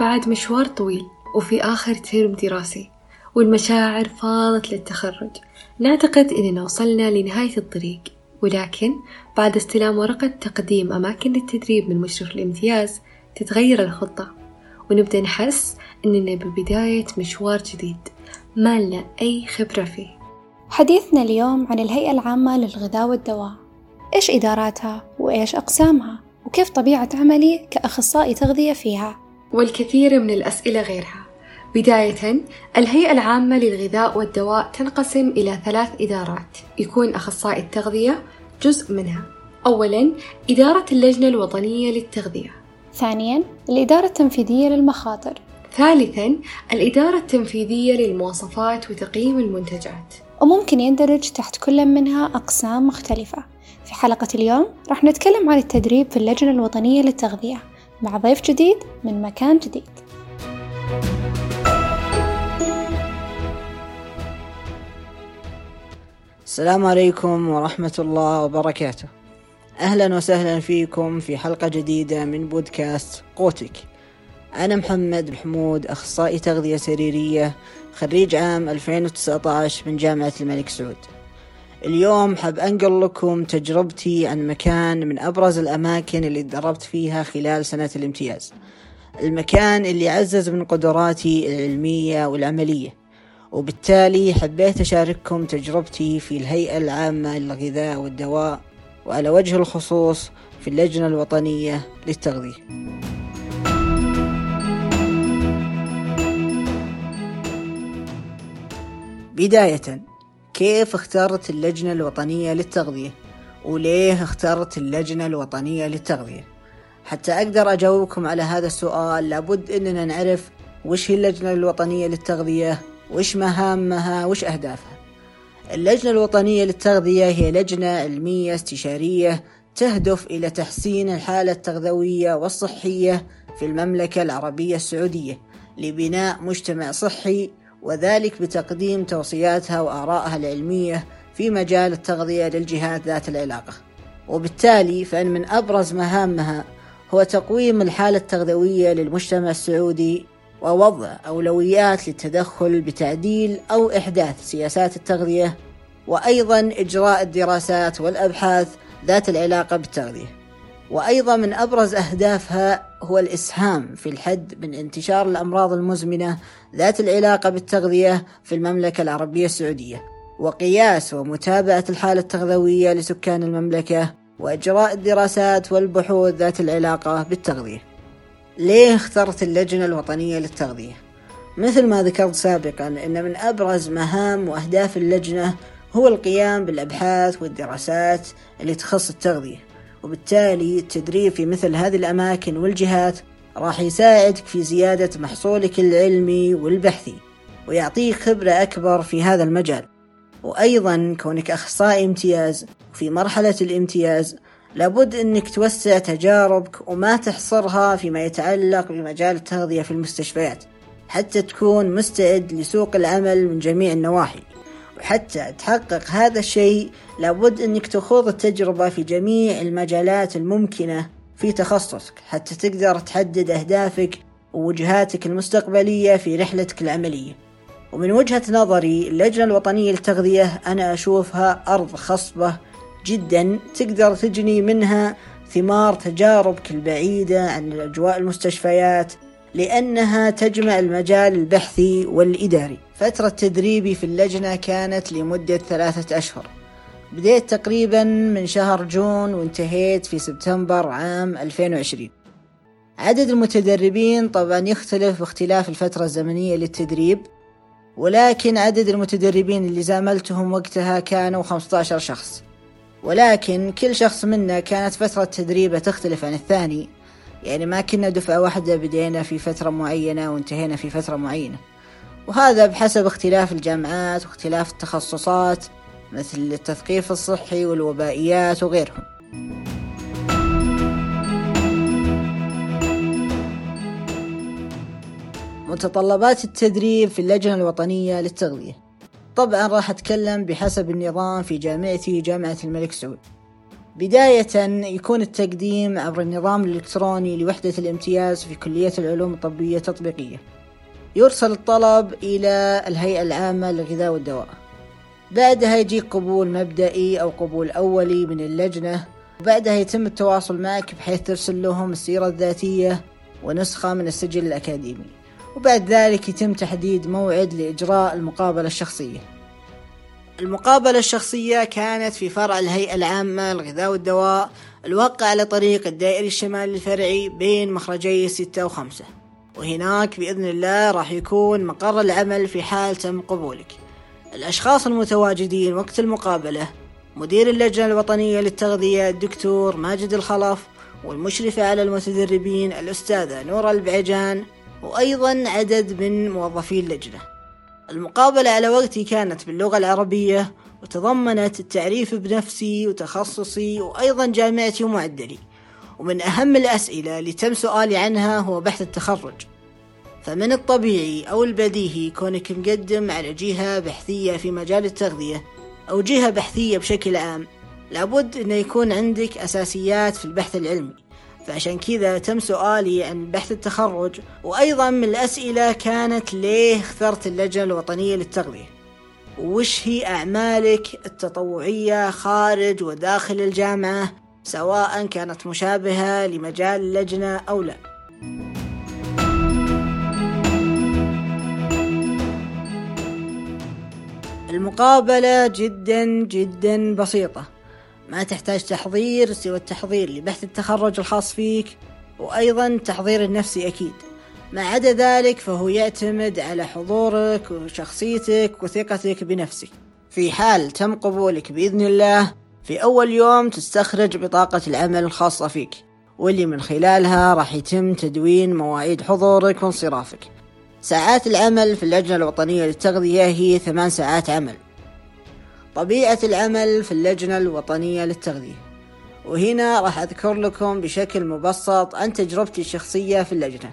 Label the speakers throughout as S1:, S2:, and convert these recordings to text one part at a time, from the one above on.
S1: بعد مشوار طويل وفي آخر ترم دراسي والمشاعر فاضت للتخرج. نعتقد إننا وصلنا لنهاية الطريق ولكن بعد استلام ورقة تقديم أماكن للتدريب من مشرف الامتياز تتغير الخطة. ونبدأ نحس إننا ببداية مشوار جديد ما لنا أي خبرة فيه.
S2: حديثنا اليوم عن الهيئة العامة للغذاء والدواء. إيش إداراتها؟ وإيش أقسامها؟ وكيف طبيعة عملي كأخصائي تغذية فيها؟
S1: والكثير من الأسئلة غيرها. بداية الهيئة العامة للغذاء والدواء تنقسم إلى ثلاث إدارات. يكون أخصائي التغذية جزء منها. أولا إدارة اللجنة الوطنية للتغذية.
S2: ثانيا الإدارة التنفيذية للمخاطر.
S1: ثالثا الإدارة التنفيذية للمواصفات وتقييم المنتجات.
S2: وممكن يندرج تحت كل منها أقسام مختلفة. في حلقة اليوم راح نتكلم عن التدريب في اللجنة الوطنية للتغذية. مع ضيف جديد من مكان جديد.
S3: السلام عليكم ورحمة الله وبركاته. أهلا وسهلا فيكم في حلقة جديدة من بودكاست قوتك. أنا محمد محمود أخصائي تغذية سريرية خريج عام 2019 من جامعة الملك سعود. اليوم حاب أنقل لكم تجربتي عن مكان من أبرز الأماكن اللي تدربت فيها خلال سنة الامتياز. المكان اللي عزز من قدراتي العلمية والعملية. وبالتالي حبيت أشارككم تجربتي في الهيئة العامة للغذاء والدواء وعلى وجه الخصوص في اللجنة الوطنية للتغذية. بداية. كيف اخترت اللجنة الوطنية للتغذية؟ وليه اخترت اللجنة الوطنية للتغذية؟ حتى أقدر أجاوبكم على هذا السؤال لابد أننا نعرف وش هي اللجنة الوطنية للتغذية وش مهامها وش أهدافها. اللجنة الوطنية للتغذية هي لجنة علمية استشارية تهدف إلى تحسين الحالة التغذوية والصحية في المملكة العربية السعودية لبناء مجتمع صحي وذلك بتقديم توصياتها وآرائها العلمية في مجال التغذية للجهات ذات العلاقة. وبالتالي فإن من أبرز مهامها هو تقويم الحالة التغذوية للمجتمع السعودي ووضع أولويات للتدخل بتعديل أو إحداث سياسات التغذية وأيضا إجراء الدراسات والأبحاث ذات العلاقة بالتغذية. وأيضا من أبرز أهدافها هو الإسهام في الحد من انتشار الأمراض المزمنة ذات العلاقة بالتغذية في المملكة العربية السعودية وقياس ومتابعة الحالة التغذوية لسكان المملكة وإجراء الدراسات والبحوث ذات العلاقة بالتغذية ليه اخترت اللجنة الوطنية للتغذية؟ مثل ما ذكرت سابقا أن من أبرز مهام وأهداف اللجنة هو القيام بالأبحاث والدراسات اللي تخص التغذية وبالتالي التدريب في مثل هذه الأماكن والجهات راح يساعدك في زيادة محصولك العلمي والبحثي ويعطيك خبرة أكبر في هذا المجال. وأيضا كونك أخصائي امتياز في مرحلة الامتياز لابد أنك توسع تجاربك وما تحصرها فيما يتعلق بمجال التغذية في المستشفيات حتى تكون مستعد لسوق العمل من جميع النواحي. وحتى تحقق هذا الشيء لابد أنك تخوض التجربة في جميع المجالات الممكنة في تخصصك حتى تقدر تحدد أهدافك ووجهاتك المستقبلية في رحلتك العملية. ومن وجهة نظري اللجنة الوطنية للتغذية أنا أشوفها أرض خصبة جدا تقدر تجني منها ثمار تجاربك البعيدة عن أجواء المستشفيات لأنها تجمع المجال البحثي والإداري. فترة تدريبي في اللجنة كانت لمدة ثلاثة أشهر. بديت تقريبا من شهر جون وانتهيت في سبتمبر عام 2020 عدد المتدربين طبعا يختلف باختلاف الفترة الزمنية للتدريب ولكن عدد المتدربين اللي زاملتهم وقتها كانوا 15 شخص. ولكن كل شخص منا كانت فترة تدريبه تختلف عن الثاني. يعني ما كنا دفعة واحدة بدينا في فترة معينة وانتهينا في فترة معينة. وهذا بحسب اختلاف الجامعات واختلاف التخصصات مثل التثقيف الصحي والوبائيات وغيرهم. متطلبات التدريب في اللجنة الوطنية للتغذية. طبعا راح أتكلم بحسب النظام في جامعتي جامعة الملك سعود. بداية يكون التقديم عبر النظام الإلكتروني لوحدة الامتياز في كلية العلوم الطبية التطبيقية. يرسل الطلب إلى الهيئة العامة للغذاء والدواء. بعدها يجيك قبول مبدئي أو قبول أولي من اللجنة. وبعدها يتم التواصل معك بحيث ترسل لهم السيرة الذاتية ونسخة من السجل الأكاديمي. وبعد ذلك يتم تحديد موعد لإجراء المقابلة الشخصية. المقابلة الشخصية كانت في فرع الهيئة العامة للغذاء والدواء الواقع على طريق الدائري الشمالي الفرعي بين مخرجي ستة وخمسة. وهناك بإذن الله راح يكون مقر العمل في حال تم قبولك. الأشخاص المتواجدين وقت المقابلة مدير اللجنة الوطنية للتغذية الدكتور ماجد الخلف والمشرفة على المتدربين الأستاذة نورة البعجان وأيضا عدد من موظفي اللجنة. المقابلة على وقتي كانت باللغة العربية وتضمنت التعريف بنفسي وتخصصي وأيضا جامعتي ومعدلي. ومن أهم الأسئلة اللي تم سؤالي عنها هو بحث التخرج. فمن الطبيعي أو البديهي كونك مقدم على جهة بحثية في مجال التغذية أو جهة بحثية بشكل عام لابد أنه يكون عندك أساسيات في البحث العلمي. فعشان كذا تم سؤالي عن بحث التخرج وأيضا من الأسئلة كانت ليه اخترت اللجنة الوطنية للتغذية؟ وش هي أعمالك التطوعية خارج وداخل الجامعة سواء كانت مشابهة لمجال اللجنة أو لا؟ المقابلة جدا جدا بسيطة. ما تحتاج تحضير سوى التحضير لبحث التخرج الخاص فيك وأيضا التحضير النفسي أكيد. ما عدا ذلك فهو يعتمد على حضورك وشخصيتك وثقتك بنفسك. في حال تم قبولك بإذن الله في أول يوم تستخرج بطاقة العمل الخاصة فيك واللي من خلالها راح يتم تدوين مواعيد حضورك وانصرافك. ساعات العمل في اللجنة الوطنية للتغذية هي ثمان ساعات عمل. طبيعة العمل في اللجنة الوطنية للتغذية. وهنا راح أذكر لكم بشكل مبسط عن تجربتي الشخصية في اللجنة.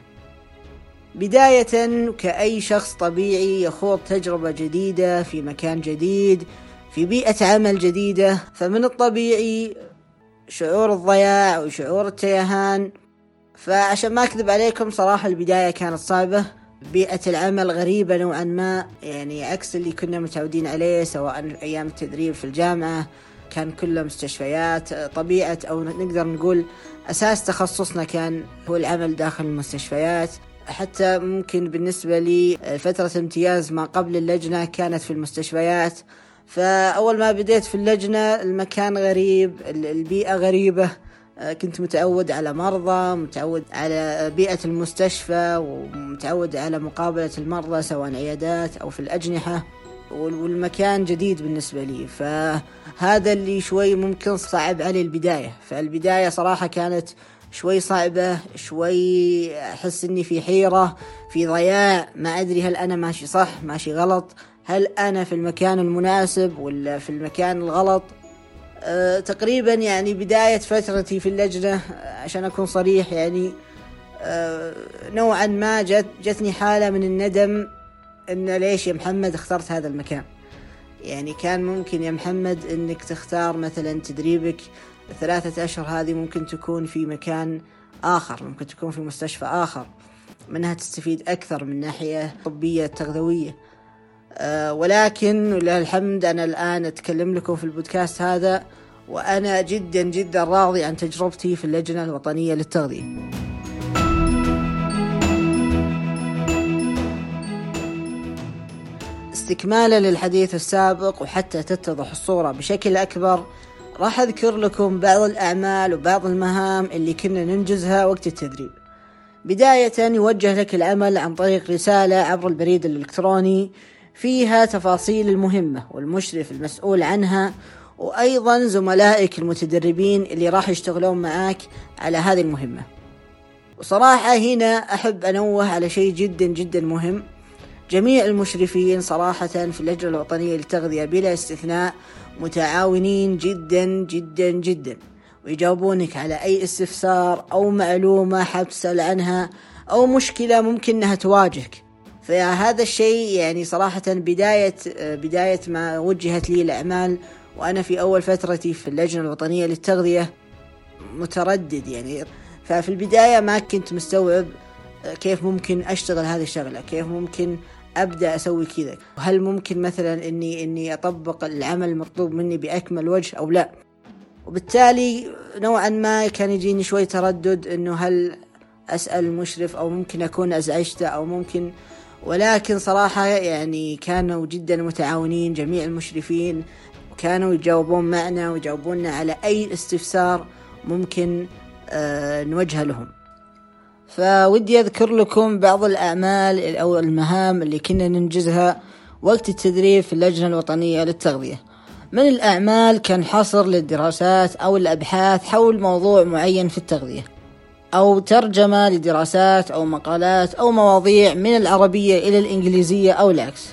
S3: بداية كأي شخص طبيعي يخوض تجربة جديدة في مكان جديد في بيئة عمل جديدة فمن الطبيعي شعور الضياع وشعور التيهان. فعشان ما أكذب عليكم صراحة البداية كانت صعبة. بيئة العمل غريبة نوعا ما. يعني عكس اللي كنا متعودين عليه سواء أيام التدريب في الجامعة كان كله مستشفيات طبيعة أو نقدر نقول أساس تخصصنا كان هو العمل داخل المستشفيات. حتى ممكن بالنسبة لي فترة امتياز ما قبل اللجنة كانت في المستشفيات. فأول ما بديت في اللجنة المكان غريب البيئة غريبة. كنت متعود على مرضى متعود على بيئة المستشفى ومتعود على مقابلة المرضى سواء عيادات أو في الأجنحة والمكان جديد بالنسبة لي. فهذا اللي شوي ممكن صعب علي البداية. فالبداية صراحة كانت شوي صعبة شوي أحس إني في حيرة في ضياع. ما أدري هل أنا ماشي صح ماشي غلط. هل أنا في المكان المناسب ولا في المكان الغلط؟ تقريبا يعني بداية فترتي في اللجنة عشان أكون صريح يعني أه نوعا ما جت جتني حالة من الندم إن ليش يا محمد اخترت هذا المكان. يعني كان ممكن يا محمد إنك تختار مثلا تدريبك ثلاثة أشهر هذه ممكن تكون في مكان آخر ممكن تكون في مستشفى آخر منها تستفيد أكثر من ناحية طبية تغذوية. أه ولكن ولله الحمد أنا الآن أتكلم لكم في البودكاست هذا وأنا جدا جدا راضي عن تجربتي في اللجنة الوطنية للتغذية. استكمالا للحديث السابق وحتى تتضح الصورة بشكل أكبر راح أذكر لكم بعض الأعمال وبعض المهام اللي كنا ننجزها وقت التدريب. بداية يوجه لك العمل عن طريق رسالة عبر البريد الإلكتروني فيها تفاصيل المهمة والمشرف المسؤول عنها وأيضا زملائك المتدربين اللي راح يشتغلون معاك على هذه المهمة. وصراحة هنا أحب أنوه على شيء جدا جدا مهم. جميع المشرفين صراحة في اللجنة الوطنية للتغذية بلا استثناء متعاونين جدا جدا جدا ويجاوبونك على أي استفسار أو معلومة حاب تسأل عنها أو مشكلة ممكن أنها تواجهك. فهذا الشيء يعني صراحة بداية بداية ما وجهت لي الأعمال وأنا في أول فترتي في اللجنة الوطنية للتغذية متردد يعني. ففي البداية ما كنت مستوعب كيف ممكن أشتغل هذه الشغلة كيف ممكن أبدأ أسوي كذا. هل ممكن مثلا إني إني أطبق العمل المطلوب مني بأكمل وجه أو لا؟ وبالتالي نوعا ما كان يجيني شوي تردد إنه هل أسأل المشرف أو ممكن أكون أزعجته أو ممكن. ولكن صراحة يعني كانوا جدا متعاونين جميع المشرفين وكانوا يجاوبون معنا ويجاوبوننا على أي استفسار ممكن آه نوجهه لهم. فودي أذكر لكم بعض الأعمال أو المهام اللي كنا ننجزها وقت التدريب في اللجنة الوطنية للتغذية. من الأعمال كان حصر للدراسات أو الأبحاث حول موضوع معين في التغذية أو ترجمة لدراسات أو مقالات أو مواضيع من العربية إلى الإنجليزية أو العكس.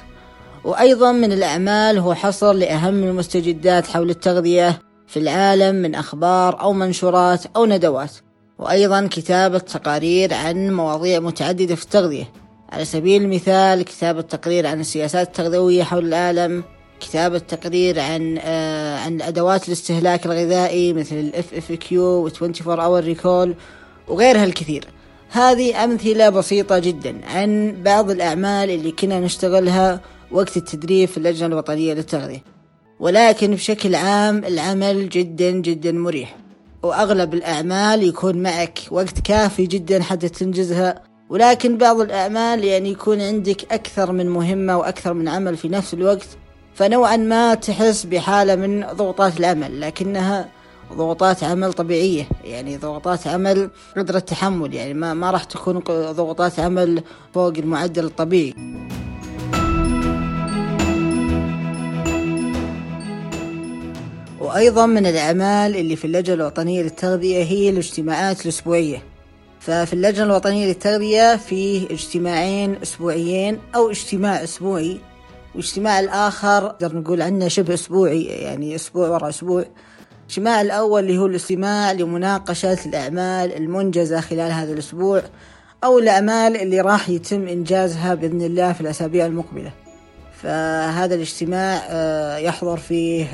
S3: وأيضا من الأعمال هو حصر لأهم المستجدات حول التغذية في العالم من أخبار أو منشورات أو ندوات. وأيضا كتابة تقارير عن مواضيع متعددة في التغذية. على سبيل المثال كتابة تقرير عن السياسات التغذوية حول العالم كتابة تقرير عن آه عن أدوات الاستهلاك الغذائي مثل ال FFQ و 24 Hour Recall وغيرها الكثير. هذه أمثلة بسيطة جدا عن بعض الأعمال اللي كنا نشتغلها وقت التدريب في اللجنة الوطنية للتغذية. ولكن بشكل عام العمل جدا جدا مريح. وأغلب الأعمال يكون معك وقت كافي جدا حتى تنجزها. ولكن بعض الأعمال يعني يكون عندك أكثر من مهمة وأكثر من عمل في نفس الوقت فنوعا ما تحس بحالة من ضغوطات العمل. لكنها ضغوطات عمل طبيعية يعني ضغوطات عمل قدرة تحمل يعني ما, ما راح تكون ضغوطات عمل فوق المعدل الطبيعي. وأيضا من الأعمال اللي في اللجنة الوطنية للتغذية هي الاجتماعات الأسبوعية. ففي اللجنة الوطنية للتغذية فيه اجتماعين أسبوعيين أو اجتماع أسبوعي واجتماع الآخر نقدر نقول عنه شبه أسبوعي يعني أسبوع ورا أسبوع. الاجتماع الأول اللي هو الاستماع لمناقشة الأعمال المنجزة خلال هذا الأسبوع أو الأعمال اللي راح يتم إنجازها بإذن الله في الأسابيع المقبلة. فهذا الاجتماع يحضر فيه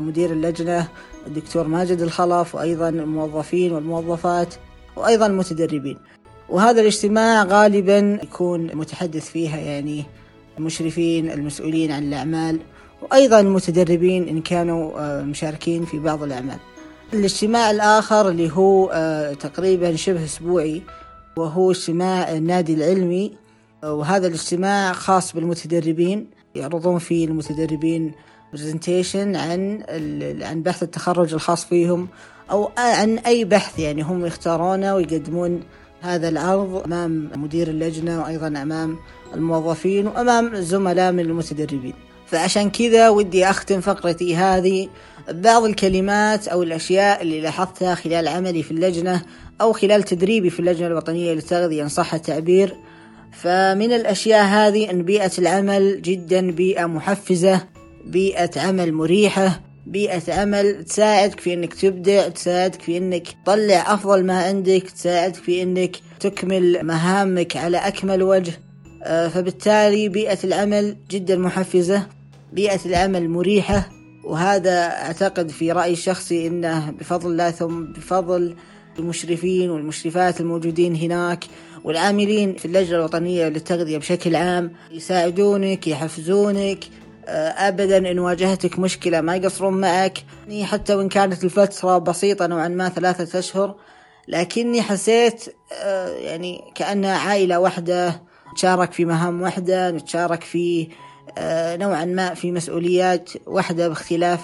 S3: مدير اللجنة الدكتور ماجد الخلف وأيضا الموظفين والموظفات وأيضا المتدربين. وهذا الاجتماع غالبا يكون متحدث فيها يعني المشرفين المسؤولين عن الأعمال وأيضا المتدربين إن كانوا مشاركين في بعض الأعمال. الاجتماع الآخر اللي هو تقريبا شبه أسبوعي وهو اجتماع النادي العلمي. وهذا الاجتماع خاص بالمتدربين. يعرضون فيه المتدربين برزنتيشن عن عن بحث التخرج الخاص فيهم أو عن أي بحث يعني هم يختارونه ويقدمون هذا العرض أمام مدير اللجنة وأيضا أمام الموظفين وأمام الزملاء من المتدربين. فعشان كذا ودي أختم فقرتي هذه ببعض الكلمات أو الأشياء اللي لاحظتها خلال عملي في اللجنة أو خلال تدريبي في اللجنة الوطنية للتغذية إن صح التعبير فمن الأشياء هذه أن بيئة العمل جدا بيئة محفزة بيئة عمل مريحة بيئة عمل تساعدك في إنك تبدع تساعدك في إنك تطلع أفضل ما عندك تساعدك في إنك تكمل مهامك على أكمل وجه. فبالتالي بيئة العمل جدا محفزة بيئة العمل مريحة. وهذا أعتقد في رأيي الشخصي إنه بفضل الله ثم بفضل المشرفين والمشرفات الموجودين هناك والعاملين في اللجنة الوطنية للتغذية بشكل عام يساعدونك يحفزونك. ابدا إن واجهتك مشكلة ما يقصرون معك. حتى وإن كانت الفترة بسيطة نوعا ما ثلاثة أشهر لكني حسيت يعني كانها عائلة واحدة نتشارك في مهام واحدة نتشارك في نوعا ما في مسؤوليات واحدة باختلاف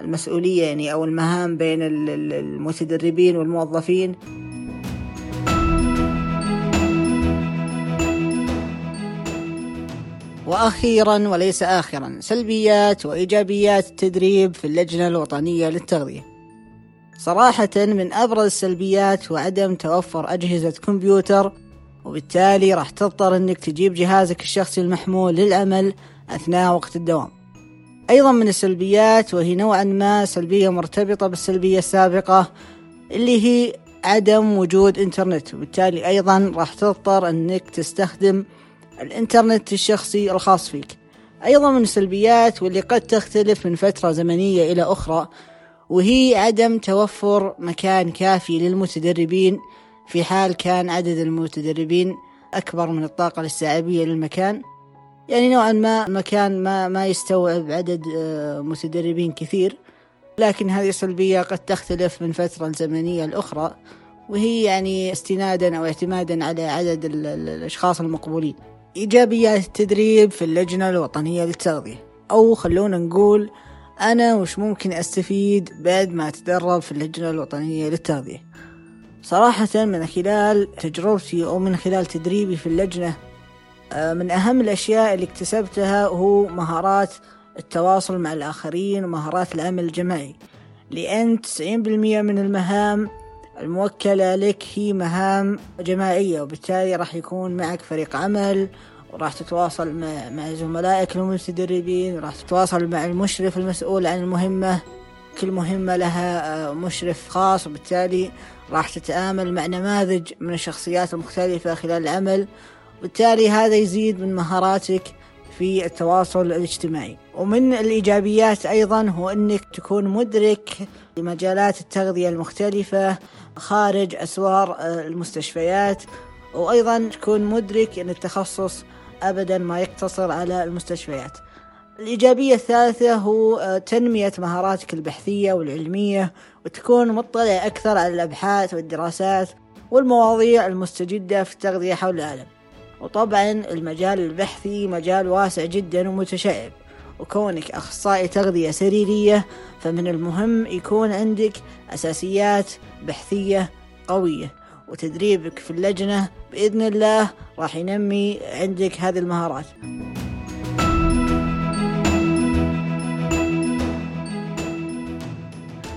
S3: المسؤولية يعني أو المهام بين المتدربين والموظفين. وأخيرا وليس اخرا سلبيات وإيجابيات التدريب في اللجنة الوطنية للتغذية. صراحة من أبرز السلبيات هو عدم توفر أجهزة كمبيوتر وبالتالي راح تضطر إنك تجيب جهازك الشخصي المحمول للعمل أثناء وقت الدوام. أيضا من السلبيات وهي نوعا ما سلبية مرتبطة بالسلبية السابقة اللي هي عدم وجود إنترنت. وبالتالي أيضا راح تضطر إنك تستخدم الإنترنت الشخصي الخاص فيك. أيضا من السلبيات واللي قد تختلف من فترة زمنية إلى أخرى وهي عدم توفر مكان كافي للمتدربين في حال كان عدد المتدربين أكبر من الطاقة الاستيعابية للمكان. يعني نوعا ما المكان ما ما يستوعب عدد آه، متدربين كثير لكن هذه السلبية قد تختلف من فترة زمنية لأخرى وهي يعني استنادا أو اعتمادا على عدد الأشخاص المقبولين. إيجابيات التدريب في اللجنة الوطنية للتغذية. أو خلونا نقول أنا وش ممكن أستفيد بعد ما أتدرب في اللجنة الوطنية للتغذية. صراحة من خلال تجربتي أو من خلال تدريبي في اللجنة آه، من أهم الأشياء اللي اكتسبتها هو مهارات التواصل مع الآخرين ومهارات العمل الجماعي. لأن 90% من المهام الموكلة لك هي مهام جماعية وبالتالي راح يكون معك فريق عمل وراح تتواصل مع, مع زملائك المتدربين وراح تتواصل مع المشرف المسؤول عن المهمة. كل مهمة لها آه، مشرف خاص وبالتالي راح تتعامل مع نماذج من الشخصيات المختلفة خلال العمل. وبالتالي هذا يزيد من مهاراتك في التواصل الاجتماعي. ومن الإيجابيات أيضا هو أنك تكون مدرك لمجالات التغذية المختلفة خارج أسوار المستشفيات وأيضا تكون مدرك أن التخصص أبدا ما يقتصر على المستشفيات. الإيجابية الثالثة هو تنمية مهاراتك البحثية والعلمية وتكون مطلع أكثر على الأبحاث والدراسات والمواضيع المستجدة في التغذية حول العالم. وطبعا المجال البحثي مجال واسع جدا ومتشعب وكونك أخصائي تغذية سريرية فمن المهم يكون عندك أساسيات بحثية قوية. وتدريبك في اللجنة بإذن الله راح ينمي عندك هذه المهارات.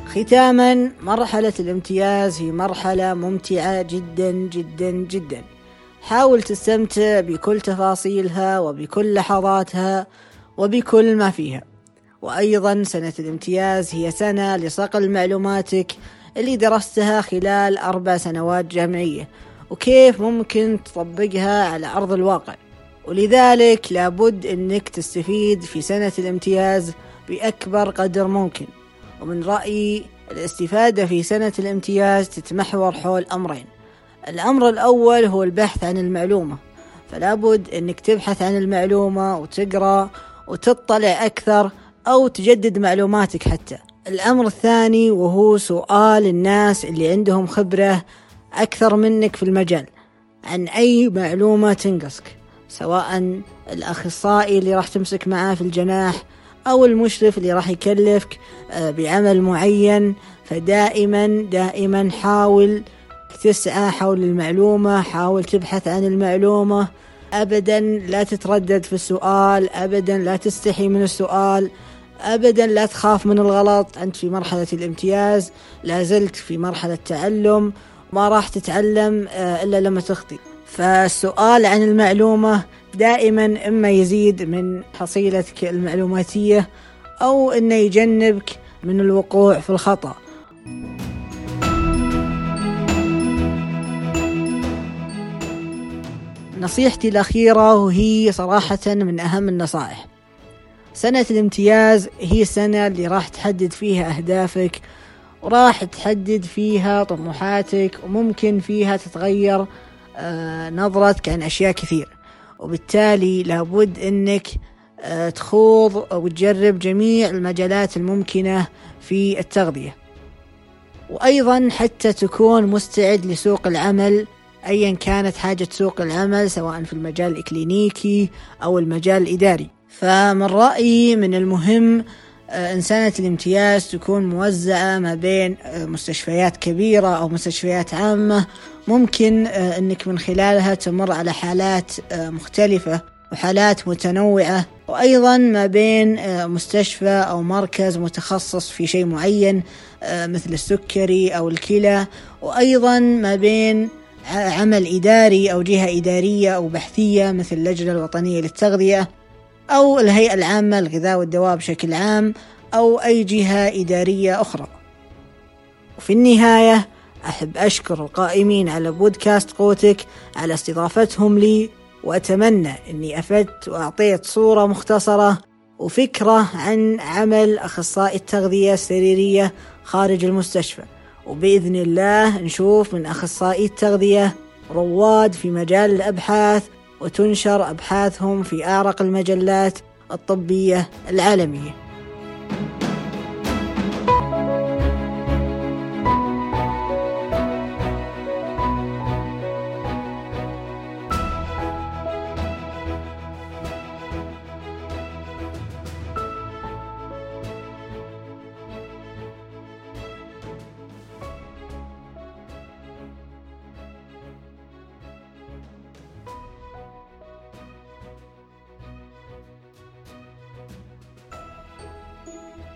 S3: ختاما مرحلة الامتياز هي مرحلة ممتعة جدا جدا جدا. حاول تستمتع بكل تفاصيلها وبكل لحظاتها وبكل ما فيها. وأيضا سنة الامتياز هي سنة لصقل معلوماتك اللي درستها خلال أربع سنوات جامعية وكيف ممكن تطبقها على أرض الواقع. ولذلك لابد أنك تستفيد في سنة الامتياز بأكبر قدر ممكن. ومن رأيي الاستفادة في سنة الامتياز تتمحور حول أمرين. الأمر الأول هو البحث عن المعلومة فلابد أنك تبحث عن المعلومة وتقرأ وتطلع أكثر أو تجدد معلوماتك حتى. الأمر الثاني وهو سؤال الناس اللي عندهم خبرة أكثر منك في المجال عن أي معلومة تنقصك سواء الأخصائي اللي راح تمسك معاه في الجناح أو المشرف اللي راح يكلفك آه، بعمل معين فدائما دائما حاول تسعى حول المعلومة حاول تبحث عن المعلومة. أبدا لا تتردد في السؤال أبدا لا تستحي من السؤال أبدا لا تخاف من الغلط. أنت في مرحلة الامتياز لا زلت في مرحلة تعلم ما راح تتعلم آه، إلا لما تخطي فالسؤال عن المعلومة دائما إما يزيد من حصيلتك المعلوماتية أو إنه يجنبك من الوقوع في الخطأ. نصيحتي الأخيرة وهي صراحة من أهم النصائح. سنة الامتياز هي السنة اللي راح تحدد فيها أهدافك وراح تحدد فيها طموحاتك وممكن فيها تتغير آه، نظرتك عن أشياء كثير. وبالتالي لابد أنك آه، تخوض وتجرب جميع المجالات الممكنة في التغذية. وأيضا حتى تكون مستعد لسوق العمل أيا كانت حاجة سوق العمل سواء في المجال الإكلينيكي أو المجال الإداري. فمن رأيي من المهم آه، إن سنة الامتياز تكون موزعة ما بين آه، مستشفيات كبيرة أو مستشفيات عامة. ممكن آه، أنك من خلالها تمر على حالات مختلفة وحالات متنوعة. وأيضا ما بين مستشفى أو مركز متخصص في شيء معين مثل السكري أو الكلى. وأيضا ما بين عمل إداري أو جهة إدارية أو بحثية مثل اللجنة الوطنية للتغذية أو الهيئة العامة للغذاء والدواء بشكل عام أو أي جهة إدارية أخرى. وفي النهاية أحب أشكر القائمين على بودكاست قوتك على استضافتهم لي وأتمنى أني أفدت وأعطيت صورة مختصرة وفكرة عن عمل أخصائي التغذية السريرية خارج المستشفى. وبإذن الله نشوف من أخصائي التغذية رواد في مجال الأبحاث وتنشر أبحاثهم في أعرق المجلات الطبية العالمية.